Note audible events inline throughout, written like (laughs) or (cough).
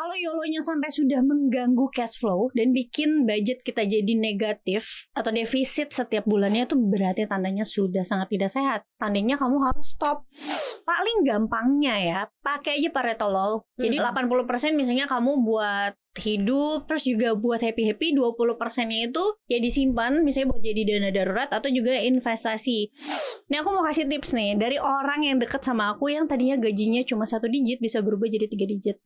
kalau YOLO-nya sampai sudah mengganggu cash flow dan bikin budget kita jadi negatif atau defisit setiap bulannya itu berarti tandanya sudah sangat tidak sehat. Tandanya kamu harus stop. Paling gampangnya ya, pakai aja Pareto Law. Jadi Hmm. 80% misalnya kamu buat hidup terus juga buat happy-happy 20 persennya itu ya disimpan misalnya buat jadi dana darurat atau juga investasi Ini aku mau kasih tips nih dari orang yang deket sama aku yang tadinya gajinya cuma satu digit bisa berubah jadi tiga digit.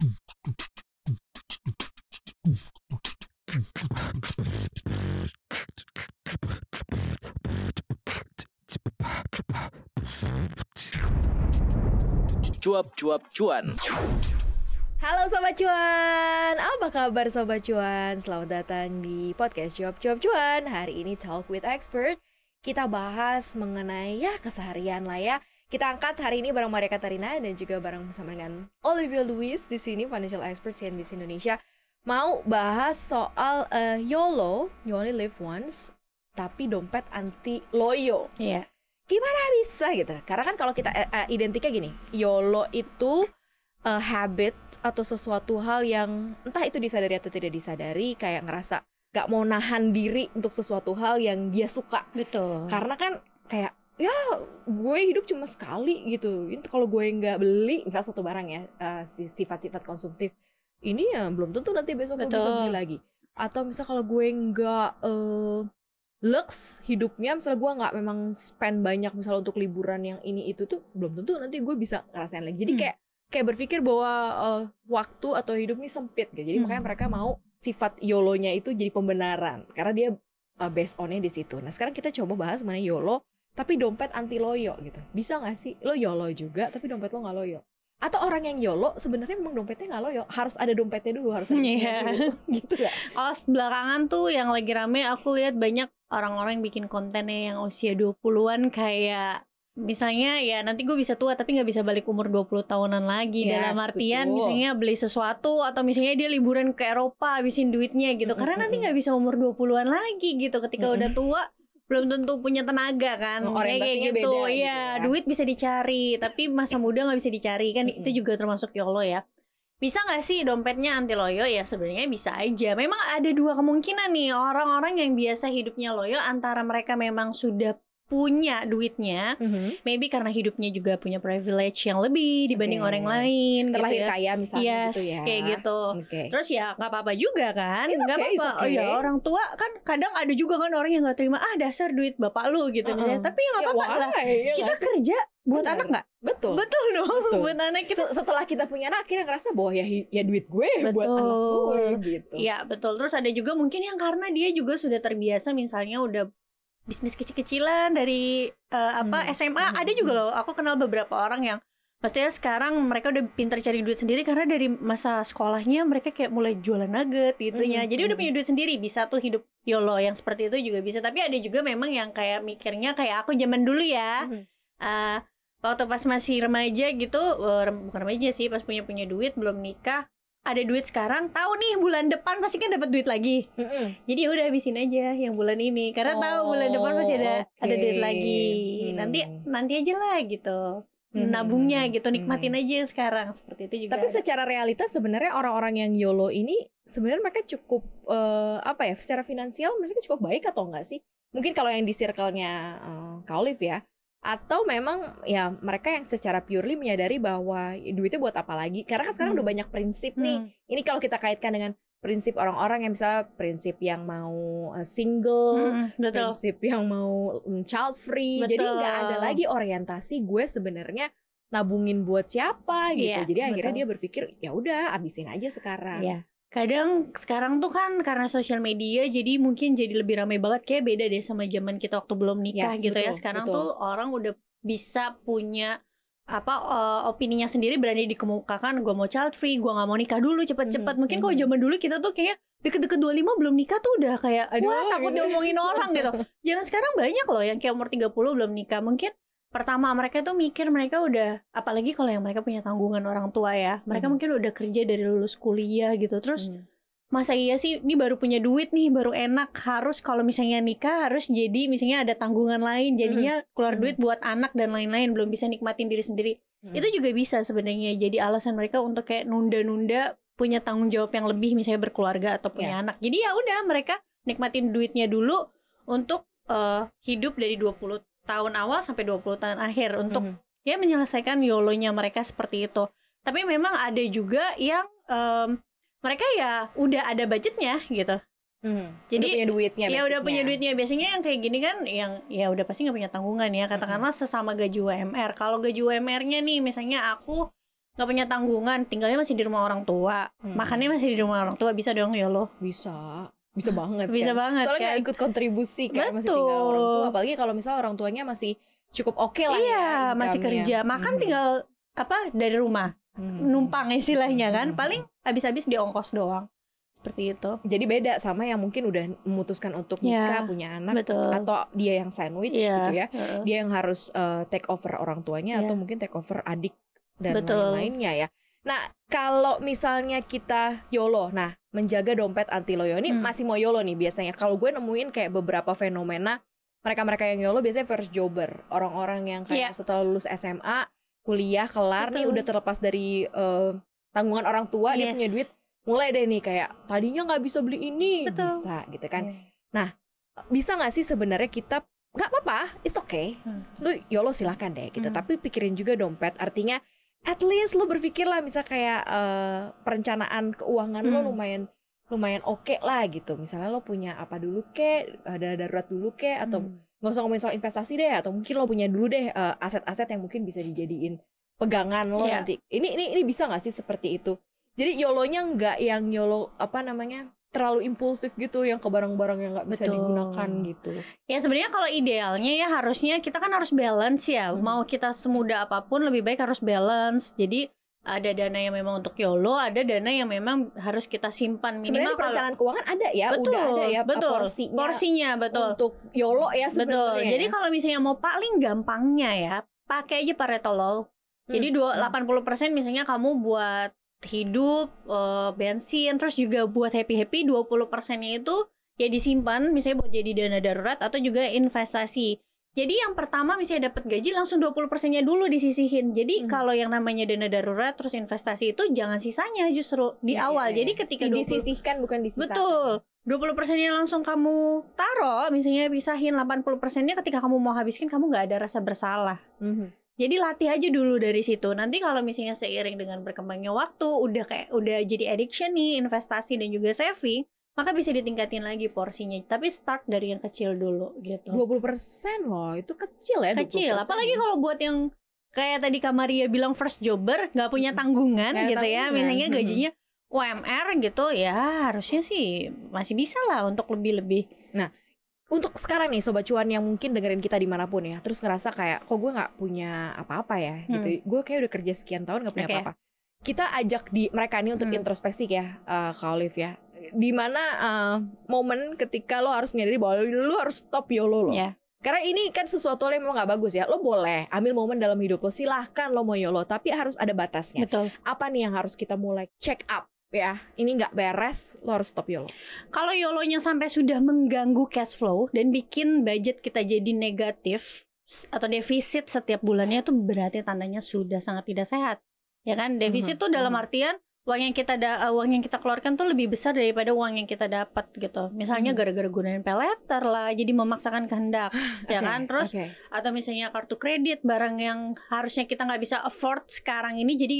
Cuap-cuap cuan. Halo Sobat Cuan, apa kabar Sobat Cuan? Selamat datang di podcast Cuap Cuap Cuan Hari ini Talk with Expert Kita bahas mengenai ya keseharian lah ya Kita angkat hari ini bareng Maria Katarina dan juga bareng bersama dengan Olivia Louis di sini Financial Expert CNBC Indonesia Mau bahas soal eh, YOLO, you only live once Tapi dompet anti loyo Iya. gimana bisa gitu karena kan kalau kita eh, identiknya gini YOLO itu eh, habit atau sesuatu hal yang entah itu disadari atau tidak disadari kayak ngerasa gak mau nahan diri untuk sesuatu hal yang dia suka Betul. karena kan kayak ya gue hidup cuma sekali gitu Itu kalau gue nggak beli misal suatu barang ya si- sifat-sifat konsumtif ini ya belum tentu nanti besok gue bisa beli lagi atau misal kalau gue nggak eh, lux hidupnya misalnya gue nggak memang spend banyak misalnya untuk liburan yang ini itu tuh belum tentu nanti gue bisa ngerasain lagi jadi Hmm. kayak kayak berpikir bahwa eh, waktu atau hidup ini sempit gitu jadi Hmm. makanya mereka mau sifat YOLO-nya itu jadi pembenaran karena dia uh, based on-nya di situ. Nah, sekarang kita coba bahas mengenai YOLO tapi dompet anti loyo gitu. Bisa nggak sih lo YOLO juga tapi dompet lo nggak loyo? Atau orang yang YOLO sebenarnya memang dompetnya nggak loyo, harus ada dompetnya dulu, harus ada Iya. dulu (laughs) gitu ya. Kalau belakangan tuh yang lagi rame aku lihat banyak orang-orang yang bikin kontennya yang usia 20-an kayak misalnya ya nanti gue bisa tua tapi nggak bisa balik umur 20 tahunan lagi Yes, dalam artian betul. misalnya beli sesuatu atau misalnya dia liburan ke Eropa habisin duitnya gitu Mm, karena mm, nanti nggak bisa umur 20-an lagi gitu ketika Mm, udah tua belum tentu punya tenaga kan. Misalnya kayak gitu. beda gitu iya ya. duit bisa dicari tapi masa muda nggak bisa dicari kan. Mm, itu mm. juga termasuk YOLO ya. Bisa nggak sih dompetnya anti loyo ya sebenarnya bisa aja. Memang ada dua kemungkinan nih. Orang-orang yang biasa hidupnya loyo antara mereka memang sudah punya duitnya Mhm. maybe karena hidupnya juga punya privilege yang lebih dibanding Oke. orang lain Terlahir gitu ya. kaya misalnya yes gitu ya. kayak gitu Oke. Terus ya nggak apa-apa juga kan, nggak okay, apa-apa. Oh okay. ya orang tua kan kadang ada juga kan orang yang nggak terima ah dasar duit bapak lu gitu Uh-uh. misalnya. Tapi ya nggak Ya, apa-apa lah. ya Kita sih? kerja buat Bener. anak nggak? betul. Betul dong. Betul. (laughs) buat anak kita. Se- Setelah kita punya anak akhirnya ngerasa bahwa ya ya duit gue buat Betul. anak gue gitu. Iya betul. Terus ada juga mungkin yang karena dia juga sudah terbiasa misalnya udah bisnis kecil-kecilan dari eh, apa Hmm. SMA. Hmm. Ada juga loh. Aku kenal beberapa orang yang Maksudnya sekarang mereka udah pintar cari duit sendiri karena dari masa sekolahnya mereka kayak mulai jualan nugget gitu ya. Mhm, Jadi udah mhm. punya duit sendiri, bisa tuh hidup YOLO yang seperti itu juga bisa. Tapi ada juga memang yang kayak mikirnya kayak aku zaman dulu ya. Mhm. eh, waktu pas masih remaja gitu, rem- bukan remaja sih, pas punya punya duit belum nikah, ada duit sekarang, tahu nih bulan depan pasti kan dapat duit lagi. Mhm. Jadi ya udah habisin aja yang bulan ini karena tahu bulan depan Oh, pasti ada ada duit lagi. Hmm. Nanti nanti aja lah gitu. Hmm. Nabungnya gitu, nikmatin Hmm. aja yang sekarang seperti itu juga. Tapi ada. secara realitas sebenarnya orang-orang yang YOLO ini sebenarnya mereka cukup eh, apa ya? Secara finansial mereka cukup baik atau enggak sih? Mungkin kalau yang di circle-nya eh, Kak Olive ya. Atau memang ya mereka yang secara purely menyadari bahwa duitnya buat apa lagi? Karena kan sekarang Hmm. udah banyak prinsip nih. Hmm. Ini kalau kita kaitkan dengan prinsip orang-orang yang misalnya prinsip yang mau eh, single, Hmm, betul. prinsip yang mau mm, child free. Jadi Betul. nggak ada lagi orientasi gue sebenarnya nabungin buat siapa gitu. Iya, Jadi akhirnya betul. dia berpikir ya udah abisin aja sekarang. Iya. Kadang sekarang tuh kan karena sosial media jadi mungkin jadi lebih ramai banget kayak beda deh sama zaman kita waktu belum nikah Yes, gitu ya. betul, Sekarang betul. tuh orang udah bisa punya apa eh, opininya sendiri berani dikemukakan gue mau child free gue nggak mau nikah dulu cepet-cepet Mhm, mungkin kalau mhm. zaman dulu kita tuh kayak deket-deket 25 belum nikah tuh udah kayak Aduh, wah takut gitu. diomongin orang gitu (laughs) zaman sekarang banyak loh yang kayak umur 30 belum nikah mungkin pertama mereka tuh mikir mereka udah apalagi kalau yang mereka punya tanggungan orang tua ya mereka Mhm. mungkin udah kerja dari lulus kuliah gitu terus Hmm. masa iya sih ini baru punya duit nih baru enak harus kalau misalnya nikah harus jadi misalnya ada tanggungan lain jadinya keluar Mhm. duit buat anak dan lain-lain belum bisa nikmatin diri sendiri Hmm. itu juga bisa sebenarnya jadi alasan mereka untuk kayak nunda-nunda punya tanggung jawab yang lebih misalnya berkeluarga atau punya anak. Jadi ya udah mereka nikmatin duitnya dulu untuk eh, hidup dari 20 tahun awal sampai 20 tahun akhir untuk Mhm. ya menyelesaikan YOLO-nya mereka seperti itu. Tapi memang ada juga yang em, mereka ya udah ada budgetnya gitu. Mhm. Jadi, udah punya duitnya ya udah punya duitnya. Biasanya yang kayak gini kan yang ya udah pasti nggak punya tanggungan ya. Katakanlah sesama gaji UMR. Kalau gaji UMR-nya nih misalnya aku nggak punya tanggungan, tinggalnya masih di rumah orang tua, Mhm. makannya masih di rumah orang tua bisa dong YOLO. bisa bisa banget Bisa kan? banget soalnya kan. nggak ikut kontribusi kan masih tinggal Betul. orang tua apalagi kalau misalnya orang tuanya masih cukup oke lah ya Iya, masih income-nya. kerja. Makan Mhm. tinggal apa dari rumah, Mhm. numpang istilahnya kan. Mhm. Paling habis-habis di ongkos doang. Seperti itu. jadi beda sama yang mungkin udah memutuskan untuk nikah Ya, punya anak betul. atau dia yang sandwich Iya. gitu ya heeh. dia yang harus uh, take over orang tuanya Iya. atau mungkin take over adik dan lain-lainnya ya. Nah, kalau misalnya kita YOLO, nah menjaga dompet anti loyo ini Hmm. masih mau YOLO nih biasanya. Kalau gue nemuin kayak beberapa fenomena mereka-mereka yang YOLO biasanya first jobber, orang-orang yang kayak Iya. setelah lulus SMA, kuliah kelar nih Betul. udah terlepas dari eh, tanggungan orang tua, dia Yes. punya duit, mulai deh nih kayak tadinya nggak bisa beli ini, Betul. bisa gitu kan Iya. bisa nggak sih sebenarnya kita nggak apa-apa, it's okay. Hmm. Lu YOLO silahkan deh gitu. Hmm. Tapi pikirin juga dompet. Artinya at least lu berpikir lah misal kayak eh, perencanaan keuangan lo Hmm. lumayan lumayan oke lah gitu. Misalnya lo punya apa dulu kek, ada darurat dulu kek atau Hmm. nggak usah ngomongin soal investasi deh atau mungkin lo punya dulu deh eh, aset-aset yang mungkin bisa dijadiin pegangan lo Iya. nanti. Ini ini ini bisa nggak sih seperti itu? Jadi YOLO-nya nggak yang YOLO apa namanya terlalu impulsif gitu yang ke barang-barang yang nggak bisa Betul. digunakan gitu. Ya sebenarnya kalau idealnya ya harusnya kita kan harus balance ya. Mhm. Mau kita semudah apa pun lebih baik harus balance. Jadi ada dana yang memang untuk YOLO, ada dana yang memang harus kita simpan Sebenarnya minimal di perencanaan keuangan ada ya, udah ada ya betul. porsinya Porsinya betul. untuk YOLO ya Betul. sebenarnya. Jadi kalau misalnya mau paling gampangnya ya, pakai aja Pareto Law. Jadi Hmm. dua Hmm. 80% misalnya kamu buat hidup, eh, bensin, terus juga buat happy-happy 20%-nya itu ya disimpan misalnya buat jadi dana darurat atau juga investasi. Jadi yang pertama misalnya dapat gaji langsung 20%-nya dulu disisihin. Jadi Hmm. kalau yang namanya dana darurat terus investasi itu jangan sisanya justru di Ya, awal. ya, ya. Jadi ketika Si 20 disisihkan bukan disisakan. Betul. 20%-nya langsung kamu taruh, misalnya pisahin 80%-nya ketika kamu mau habiskan kamu nggak ada rasa bersalah. Mhm. Jadi latih aja dulu dari situ. Nanti kalau misalnya seiring dengan berkembangnya waktu, udah kayak udah jadi addiction nih, investasi dan juga saving, maka bisa ditingkatin lagi porsinya. Tapi start dari yang kecil dulu gitu. 20% loh, itu kecil ya. Kecil, 20%. apalagi kalau buat yang kayak tadi Kamaria bilang first jobber, nggak punya tanggungan ada gitu ya. tanggungan. Misalnya Mhm. gajinya UMR gitu, ya harusnya sih masih bisa lah untuk lebih-lebih. Untuk sekarang nih Sobat Cuan yang mungkin dengerin kita di mana pun ya Terus ngerasa kayak kok gue gak punya apa-apa ya? Gitu. Gue kayak udah kerja sekian tahun gak punya Hmm. Apa-apa. Kita ajak di mereka ini untuk Hmm. introspeksi ya uh, Kak Olive ya. Di mana uh, momen ketika lo harus menyadari bahwa lo harus stop YOLO lo Ya. Karena ini kan sesuatu yang memang gak bagus ya. Lo boleh ambil momen dalam hidup lo Silahkan lo mau YOLO Tapi harus ada batasnya. Betul. Apa nih yang harus kita mulai check up ya Ini gak beres Lo harus stop YOLO Kalau YOLO-nya sampai sudah mengganggu cash flow dan bikin budget kita jadi negatif atau defisit setiap bulannya itu berarti tandanya sudah sangat tidak sehat. Ya kan? Defisit Mhm, tuh dalam artian uang yang kita da- uh, uang yang kita keluarkan tuh lebih besar daripada uang yang kita dapat gitu. Misalnya Mhm. gara-gara gunain pay letter lah, jadi memaksakan kehendak, (laughs) ya kan? Terus oke. atau misalnya kartu kredit barang yang harusnya kita nggak bisa afford sekarang ini jadi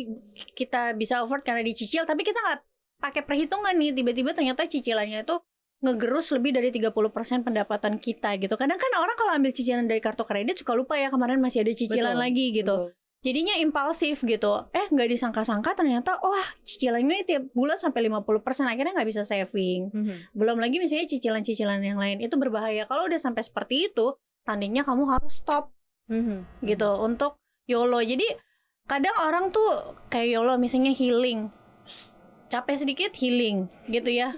kita bisa afford karena dicicil tapi kita nggak pakai perhitungan nih tiba-tiba ternyata cicilannya itu ngegerus lebih dari 30% pendapatan kita gitu. Kadang kan orang kalau ambil cicilan dari kartu kredit suka lupa ya kemarin masih ada cicilan Betul, lagi gitu. Betul. Jadinya impulsif gitu. Eh nggak disangka-sangka ternyata wah cicilannya tiap bulan sampai 50% akhirnya nggak bisa saving. Mhm. Belum lagi misalnya cicilan-cicilan yang lain itu berbahaya. Kalau udah sampai seperti itu, tandanya kamu harus stop Mhm. gitu untuk YOLO. Jadi kadang orang tuh kayak YOLO misalnya healing. Capek sedikit healing gitu ya.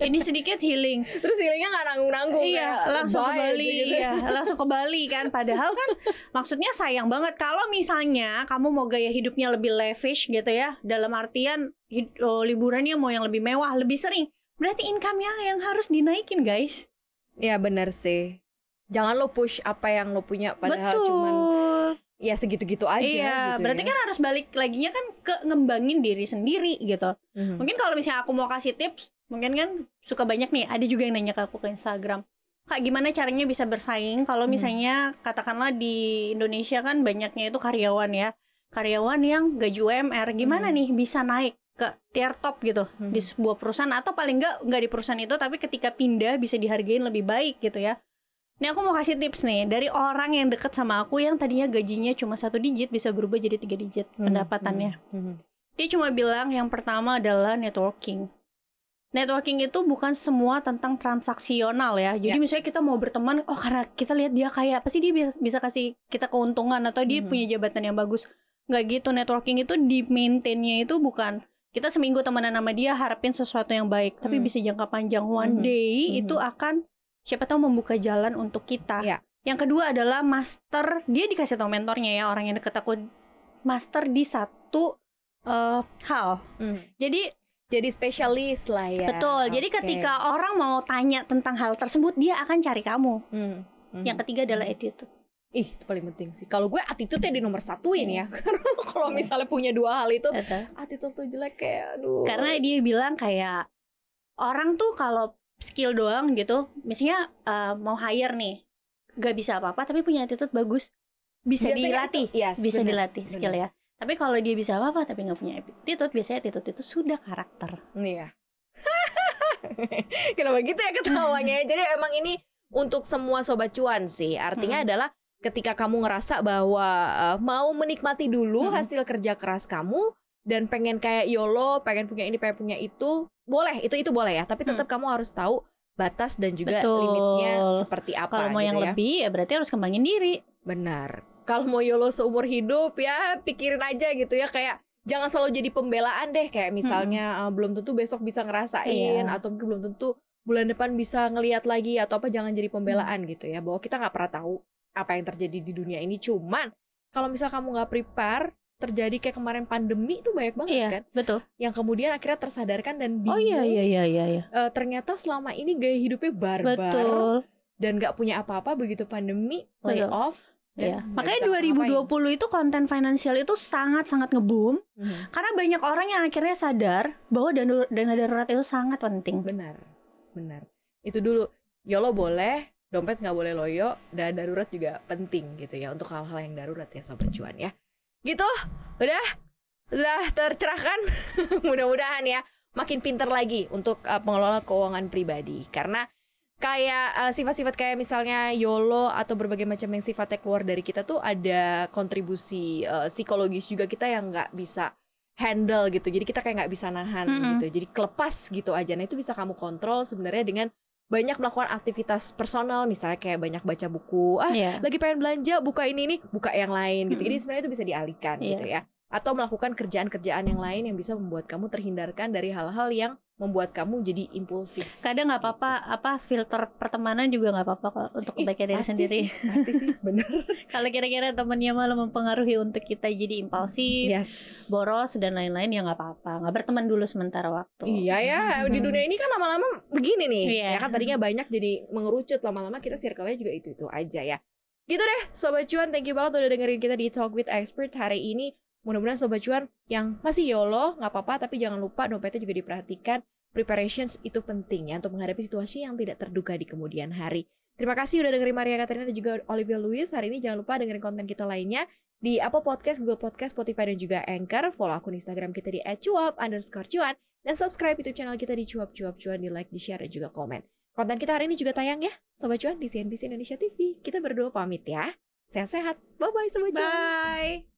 Ini sedikit healing. (laughs) Terus healingnya nggak nanggung-nanggung iya, kayak langsung ke lebay Bali. aja gitu. Iya, langsung ke Bali kan. Padahal kan maksudnya sayang banget kalau misalnya kamu mau gaya hidupnya lebih lavish gitu ya. Dalam artian oh, liburannya mau yang lebih mewah, lebih sering. Berarti income-nya yang harus dinaikin, guys. Iya benar sih. Jangan lo push apa yang lo punya padahal Betul. cuman ya segitu-gitu aja iya, gitu berarti ya. kan harus balik laginya kan ke ngembangin diri sendiri gitu. Mhm. Mungkin kalau misalnya aku mau kasih tips, mungkin kan suka banyak nih, ada juga yang nanya ke aku ke Instagram. Kak, gimana caranya bisa bersaing kalau Hmm. misalnya katakanlah di Indonesia kan banyaknya itu karyawan ya. Karyawan yang gaji UMR, gimana Hmm. nih bisa naik ke tier top gitu Hmm. di sebuah perusahaan atau paling enggak enggak di perusahaan itu tapi ketika pindah bisa dihargain lebih baik gitu ya. Nih aku mau kasih tips nih dari orang yang deket sama aku yang tadinya gajinya cuma satu digit bisa berubah jadi tiga digit Mhm. pendapatannya. Mhm. Dia cuma bilang yang pertama adalah networking. Networking itu bukan semua tentang transaksional ya. Jadi Ya. misalnya kita mau berteman, oh karena kita lihat dia kayak apa sih dia bisa, bisa kasih kita keuntungan atau dia Mhm. punya jabatan yang bagus. Nggak gitu networking itu di maintainnya itu bukan kita seminggu temenan sama dia harapin sesuatu yang baik, tapi Hmm. bisa jangka panjang. One Mhm. day Mhm. itu akan siapa tahu membuka jalan untuk kita. Ya. Yang kedua adalah master. Dia dikasih tahu mentornya ya orang yang deket aku master di satu eh, hal. Mhm. Jadi jadi spesialis lah ya betul. Jadi ketika orang mau tanya tentang hal tersebut, dia akan cari kamu. Mhm. Mhm. Yang ketiga adalah attitude. ih itu paling penting sih kalau gue attitude ya di nomor satuin ya (laughs) karena kalau misalnya punya dua hal itu attitude tuh jelek kayak aduh Karena dia bilang kayak orang tuh kalau skill doang gitu, misalnya eh, mau hire nih, gak bisa apa-apa tapi punya attitude bagus, bisa Biasanya dilatih, itu- yes, bisa bener, dilatih skill ya. Tapi kalau dia bisa apa-apa tapi nggak punya attitude, biasanya attitude itu sudah karakter. Iya. (laughs) Kenapa gitu ya ketawanya? (laughs) Jadi emang ini untuk semua sobat cuan sih. Artinya Hmm. adalah ketika kamu ngerasa bahwa uh, mau menikmati dulu Hmm. hasil kerja keras kamu dan pengen kayak YOLO, pengen punya ini, pengen punya itu, boleh. Itu itu boleh ya. Tapi tetap kamu harus tahu batas dan juga Hmm. Betul. limitnya seperti apa Kalau mau gitu yang ya. lebih ya berarti harus kembangin diri. Benar. Kalau mau YOLO seumur hidup ya pikirin aja gitu ya kayak jangan selalu jadi pembelaan deh kayak misalnya uh, belum tentu besok bisa ngerasain Iya. atau mungkin belum tentu bulan depan bisa ngelihat lagi atau apa jangan jadi pembelaan gitu ya bahwa kita nggak pernah tahu apa yang terjadi di dunia ini cuman kalau misal kamu nggak prepare terjadi kayak kemarin pandemi itu banyak banget Iya, kan betul. yang kemudian akhirnya tersadarkan dan bingung Oh iya iya iya iya iya. eh, ternyata selama ini gaya hidupnya barbar Betul. dan nggak punya apa-apa begitu pandemi lay Betul. off dan Iya. nggak Makanya bisa ngapa-ngapain. 2020 itu konten finansial itu sangat-sangat ngeboom Mhm. karena banyak orang yang akhirnya sadar bahwa dana, dana darurat itu sangat penting. Benar, benar. Itu dulu. YOLO boleh, dompet nggak boleh loyo, dan darurat juga penting gitu ya untuk hal-hal yang darurat ya sobat cuan ya. Gitu, udah, udah tercerahkan. (laughs) Mudah-mudahan ya makin pinter lagi untuk uh, pengelola keuangan pribadi. Karena kayak uh, sifat-sifat kayak misalnya YOLO atau berbagai macam yang sifatnya keluar dari kita tuh ada kontribusi uh, psikologis juga kita yang nggak bisa handle gitu. Jadi kita kayak nggak bisa nahan Mm-mm. gitu. Jadi kelepas gitu aja. Nah itu bisa kamu kontrol sebenarnya dengan banyak melakukan aktivitas personal misalnya kayak banyak baca buku ah Iya. lagi pengen belanja buka ini nih buka yang lain gitu jadi Mm-mm. sebenarnya itu bisa dialihkan Iya. gitu ya atau melakukan kerjaan-kerjaan yang lain yang bisa membuat kamu terhindarkan dari hal-hal yang membuat kamu jadi impulsif Kadang nggak apa-apa apa filter pertemanan juga nggak apa-apa kok untuk kebaikan diri pasti sendiri. sih, pasti sih (laughs) bener Kalau kira-kira temennya malah mempengaruhi untuk kita jadi impulsif, yes boros dan lain-lain ya nggak apa-apa. Nggak berteman dulu sementara waktu. Iya ya, di Mhm. dunia ini kan lama-lama begini nih. Iya. Ya kan tadinya banyak jadi mengerucut lama-lama kita circle-nya juga itu-itu aja ya. Gitu deh, Sobat Cuan, thank you banget udah dengerin kita di Talk with Expert hari ini. Mudah-mudahan Sobat Cuan yang masih YOLO, nggak apa-apa, tapi jangan lupa dompetnya juga diperhatikan. Preparations itu penting ya untuk menghadapi situasi yang tidak terduga di kemudian hari. Terima kasih udah dengerin Maria Katerina dan juga Olivia Louis. Hari ini jangan lupa dengerin konten kita lainnya di Apple Podcast, Google Podcast, Spotify, dan juga Anchor. Follow akun Instagram kita di @cuap underscore cuan. Dan subscribe YouTube channel kita di Cuap Cuap Cuan, di like, di share, dan juga komen. Konten kita hari ini juga tayang ya, Sobat Cuan di CNBC Indonesia TV. Kita berdua pamit ya. Sehat-sehat. Bye-bye Sobat Cuan. Bye.